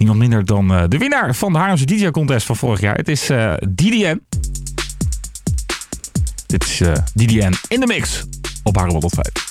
Niemand minder dan eh, de winnaar van de Haarlemse DJ Contest van vorig jaar. Het is eh DDN. Dit is eh, DDN in de mix op Haarlem 105.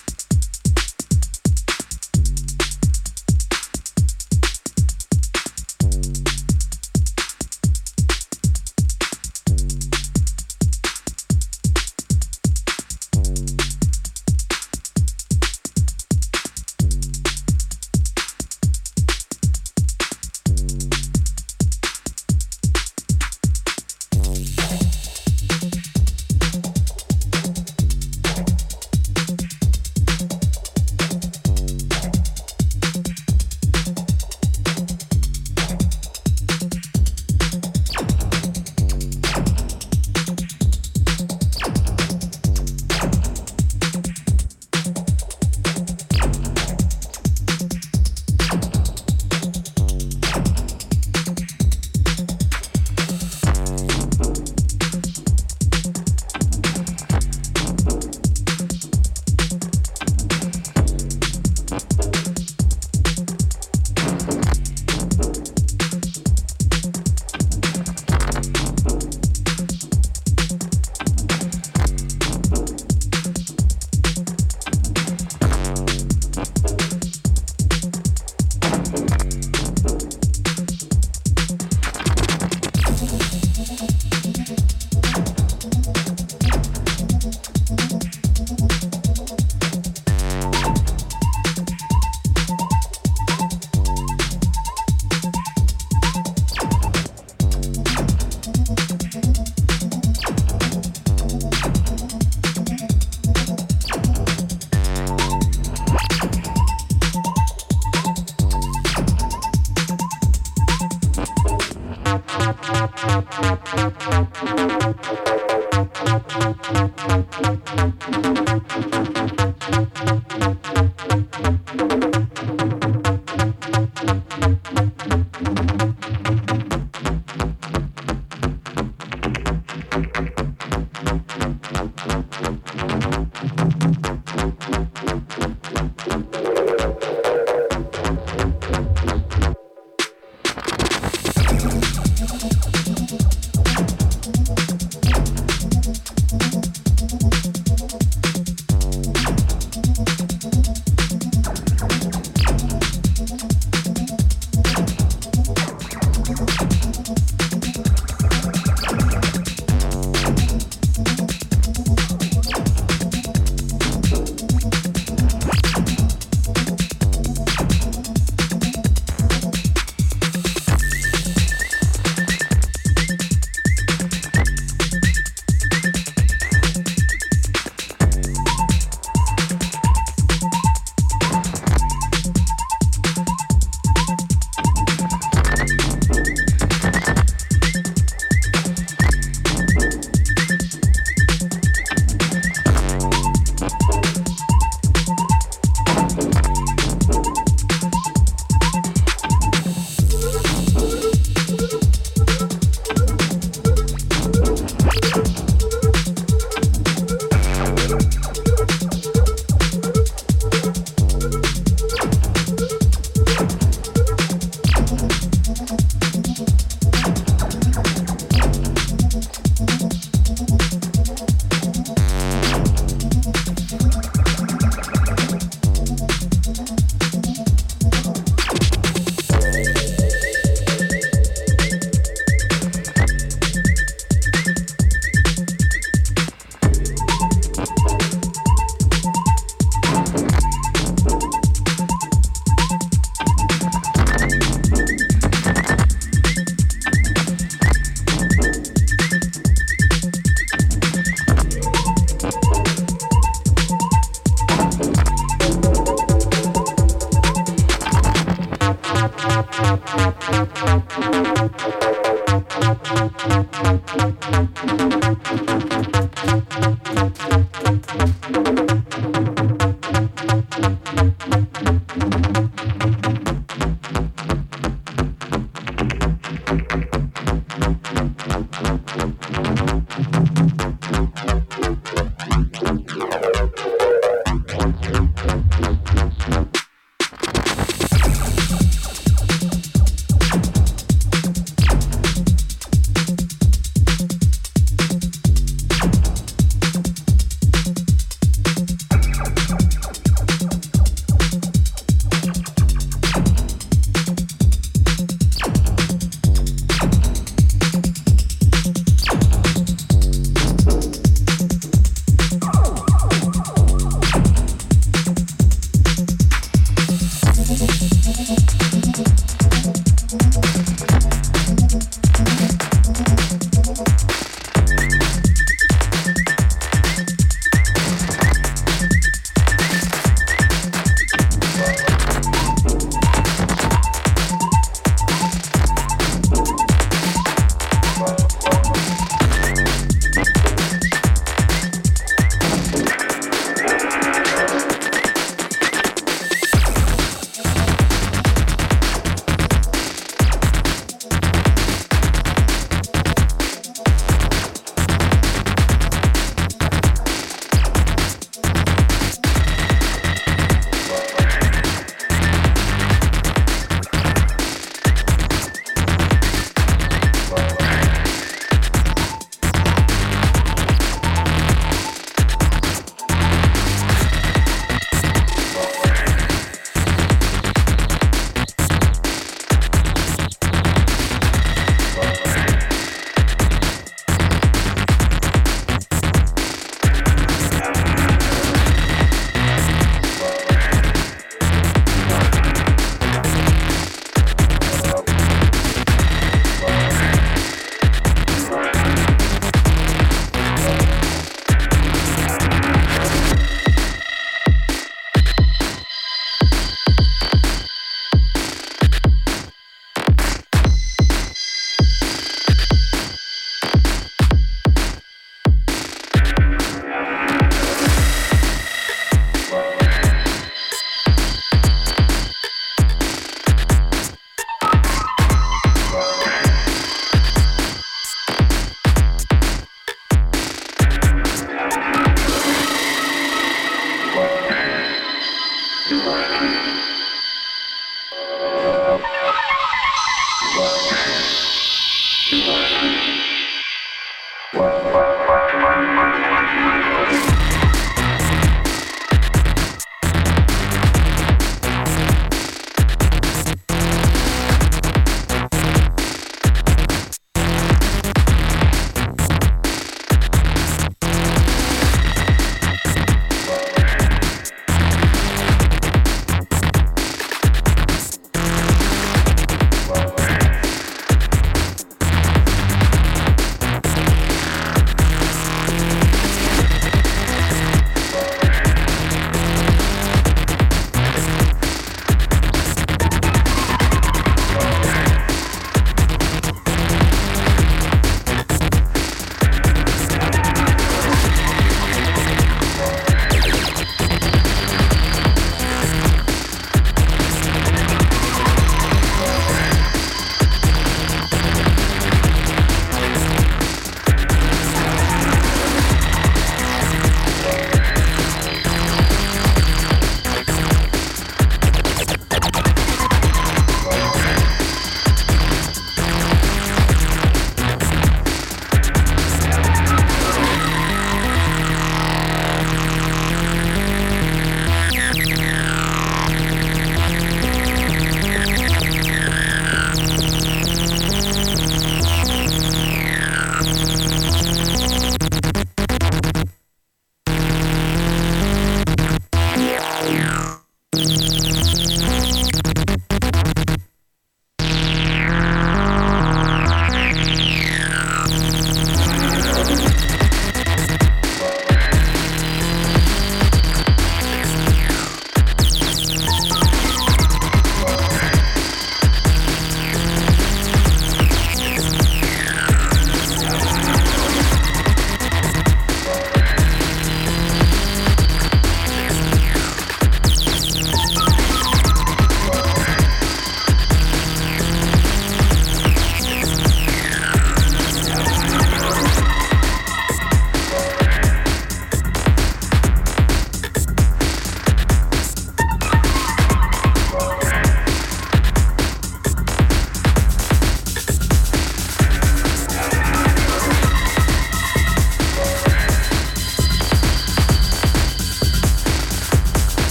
Goodbye.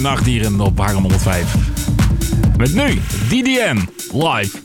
Naar Nachtdieren op Harlem 105. Met nu DDN live.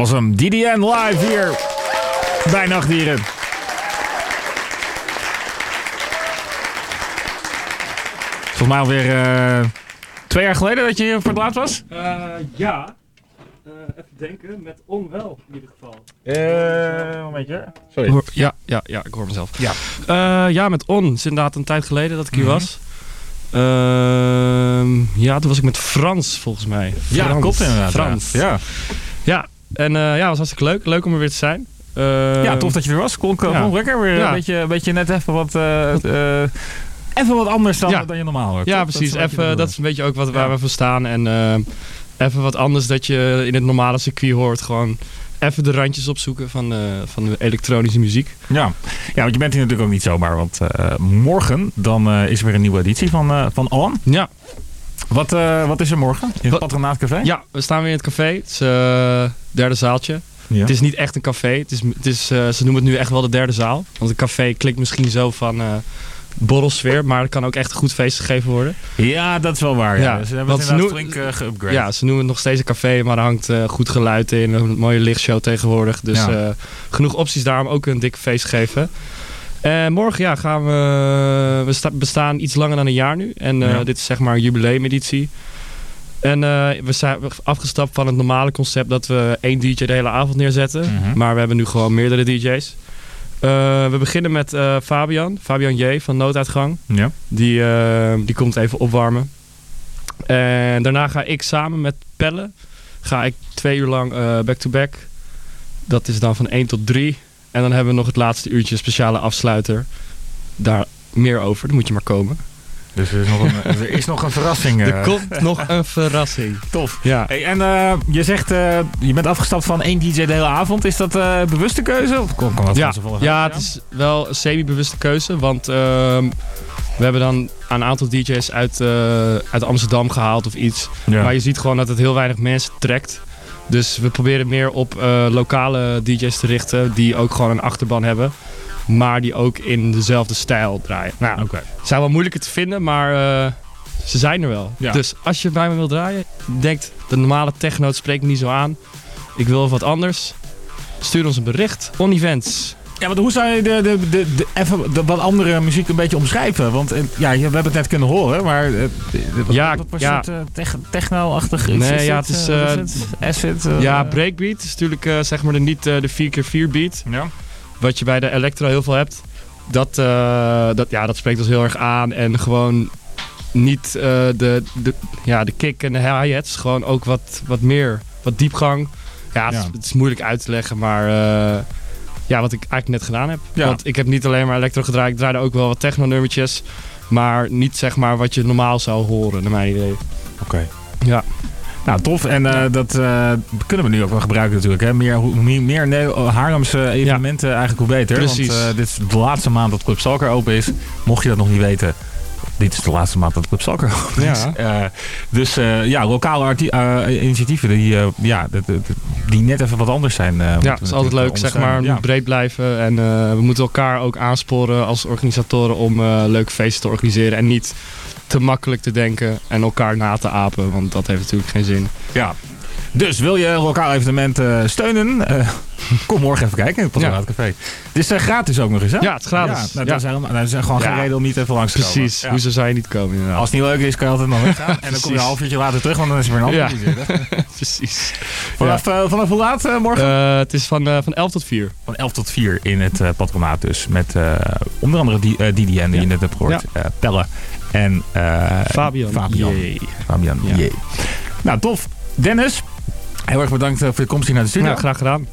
Was hem. DDN live hier bij Nachtdieren. Volgens mij alweer eh twee jaar geleden dat je hier voor het laatst was. Eh, ja. Eh, even denken, met onwel in ieder geval. Eh, momentje. Sorry. Hoor- Ja, ja, ja, ik hoor mezelf. Ja. Eh, ja, met On. Het is inderdaad een tijd geleden dat ik hier Mhm. was. Ehm, ja, toen was ik met Frans volgens mij. Ja, Frans. klopt inderdaad. Frans. Ja. Ja, en eh, ja, het was hartstikke leuk. Leuk om er weer te zijn. Eh, ja, tof dat je er was. Kon, kon ja. lekker weer een, beetje, een beetje net even wat... eh, eh, even wat anders dan, Ja. dan je normaal hoort. Ja, toch? precies. Dat is even, dat is een beetje ook wat, waar we voor staan. En even wat anders dat je in het normale circuit hoort. Gewoon even de randjes opzoeken van, van de elektronische muziek. Ja. ja, want je bent hier natuurlijk ook niet zomaar. Want morgen dan is er weer een nieuwe editie van, van Allen. Ja, Wat, eh, wat is er morgen? In het Patronaatcafé? ja we staan weer in het café. Het is eh derde zaaltje. Ja. Het is niet echt een café. Het is, het is, eh, ze noemen het nu echt wel de derde zaal. Want een café klinkt misschien zo van borrelsfeer. Maar er kan ook echt een goed feest gegeven worden. Ja, dat is wel waar. Ja. Ja, Ze hebben het ze noemen- flink uh, geupgrade. Ja, ze noemen het nog steeds een café. Maar er hangt goed geluid in. Een mooie lichtshow tegenwoordig. Dus Ja. genoeg opties daar om ook een dikke feest te geven. En morgen ja, gaan we... We sta- bestaan iets langer dan een jaar nu. En eh, Ja. dit is zeg maar een jubileumeditie. En eh, we zijn afgestapt van het normale concept dat we één DJ de hele avond neerzetten. Mhm. Maar we hebben nu gewoon meerdere DJ's. Eh, we beginnen met eh, Fabian, Fabian J van Nooduitgang. Ja. Die, eh, die komt even opwarmen. En daarna ga ik samen met Pelle, ga ik twee uur lang eh, back-to-back. Dat is dan van 1 tot 3. En dan hebben we nog het laatste uurtje speciale afsluiter. Daar meer over, dan moet je maar komen. Dus er is nog een, er is nog een verrassing. Er eh. komt nog een verrassing. Tof. Ja. Hey, en eh, je zegt, eh, je bent afgestapt van één DJ de hele avond. Is dat eh bewuste keuze? Of kon, kon dat Ja, van ja, het is wel een semi-bewuste keuze. Want ehm, we hebben dan een aantal DJ's uit, eh, uit Amsterdam gehaald of iets. Ja. Maar je ziet gewoon dat het heel weinig mensen trekt. Dus we proberen meer op eh, lokale DJ's te richten. Die ook gewoon een achterban hebben. Maar die ook in dezelfde stijl draaien. Nou, Oké. het zijn wel moeilijker te vinden, maar eh, ze zijn er wel. Ja. Dus als je bij me wil draaien, denkt de normale techno spreekt me niet zo aan. Ik wil wat anders. Stuur ons een bericht. On Events. Ja, want hoe zou je de, de, de, de- even de wat andere muziek een beetje omschrijven? Want eh, ja, je- we hebben het net kunnen horen, maar eh, wat, Ja, wat voor ja. soort eh, tech- techno-achtig iets Nee, is ja, het is, het? Acid? ja, breakbeat is natuurlijk zeg maar de, niet de 4x4 beat. Ja. Wat je bij de electro heel veel hebt. Dat, dat, ja, dat spreekt ons heel erg aan. En gewoon niet de, de, ja, de kick en de hi-hats. Gewoon ook wat, wat meer, wat diepgang. Ja, het, Ja. Is, het is moeilijk uit te leggen, maar ja, wat ik eigenlijk net gedaan heb. Ja. Want ik heb niet alleen maar electro gedraaid. Ik draaide ook wel wat techno-nummertjes. Maar niet zeg maar wat je normaal zou horen, naar mijn idee. Oké. Ja. Nou, tof. En eh, dat eh, kunnen we nu ook wel gebruiken natuurlijk. Hè? Meer, hoe meer, meer Haarlemse evenementen eigenlijk hoe beter. Precies. Want eh, dit is de laatste maand dat Club Stalker open is. Mocht je dat nog niet weten. Dit is de laatste maand dat Club Soccer. Ja. Eh, dus eh, ja, lokale eh, initiatieven die, ja, die net even wat anders zijn. Ja, het is altijd leuk, zeg maar. Moet breed blijven. En we moeten elkaar ook aansporen als organisatoren om leuke feesten te organiseren. En niet te makkelijk te denken en elkaar na te apen. Want dat heeft natuurlijk geen zin. Ja. Dus wil je een lokaal evenement eh, steunen? eh, kom morgen even kijken in het Patronaat Café. Het is eh, gratis ook nog eens, hè? Ja, het is gratis. Ja, nou, nou, is gewoon geen reden om niet even langs te komen. Precies, hoezo zou je niet komen inderdaad. Als het niet leuk is, kan je altijd nog weggaan. En dan kom je een half uurtje later terug, want dan is er weer een zit, hè? Precies. Vanaf, vanaf hoe laat morgen? Het is van, van 11 tot 4. Van 11 tot 4 in het patronaat dus. Met onder andere die, Didi en die je net hebt gehoord. eh, Pelle en Fabian. Fabian. Fabian. Nou, tof. Dennis, heel erg bedankt eh, voor je komst hier naar de studio. Nou, graag gedaan.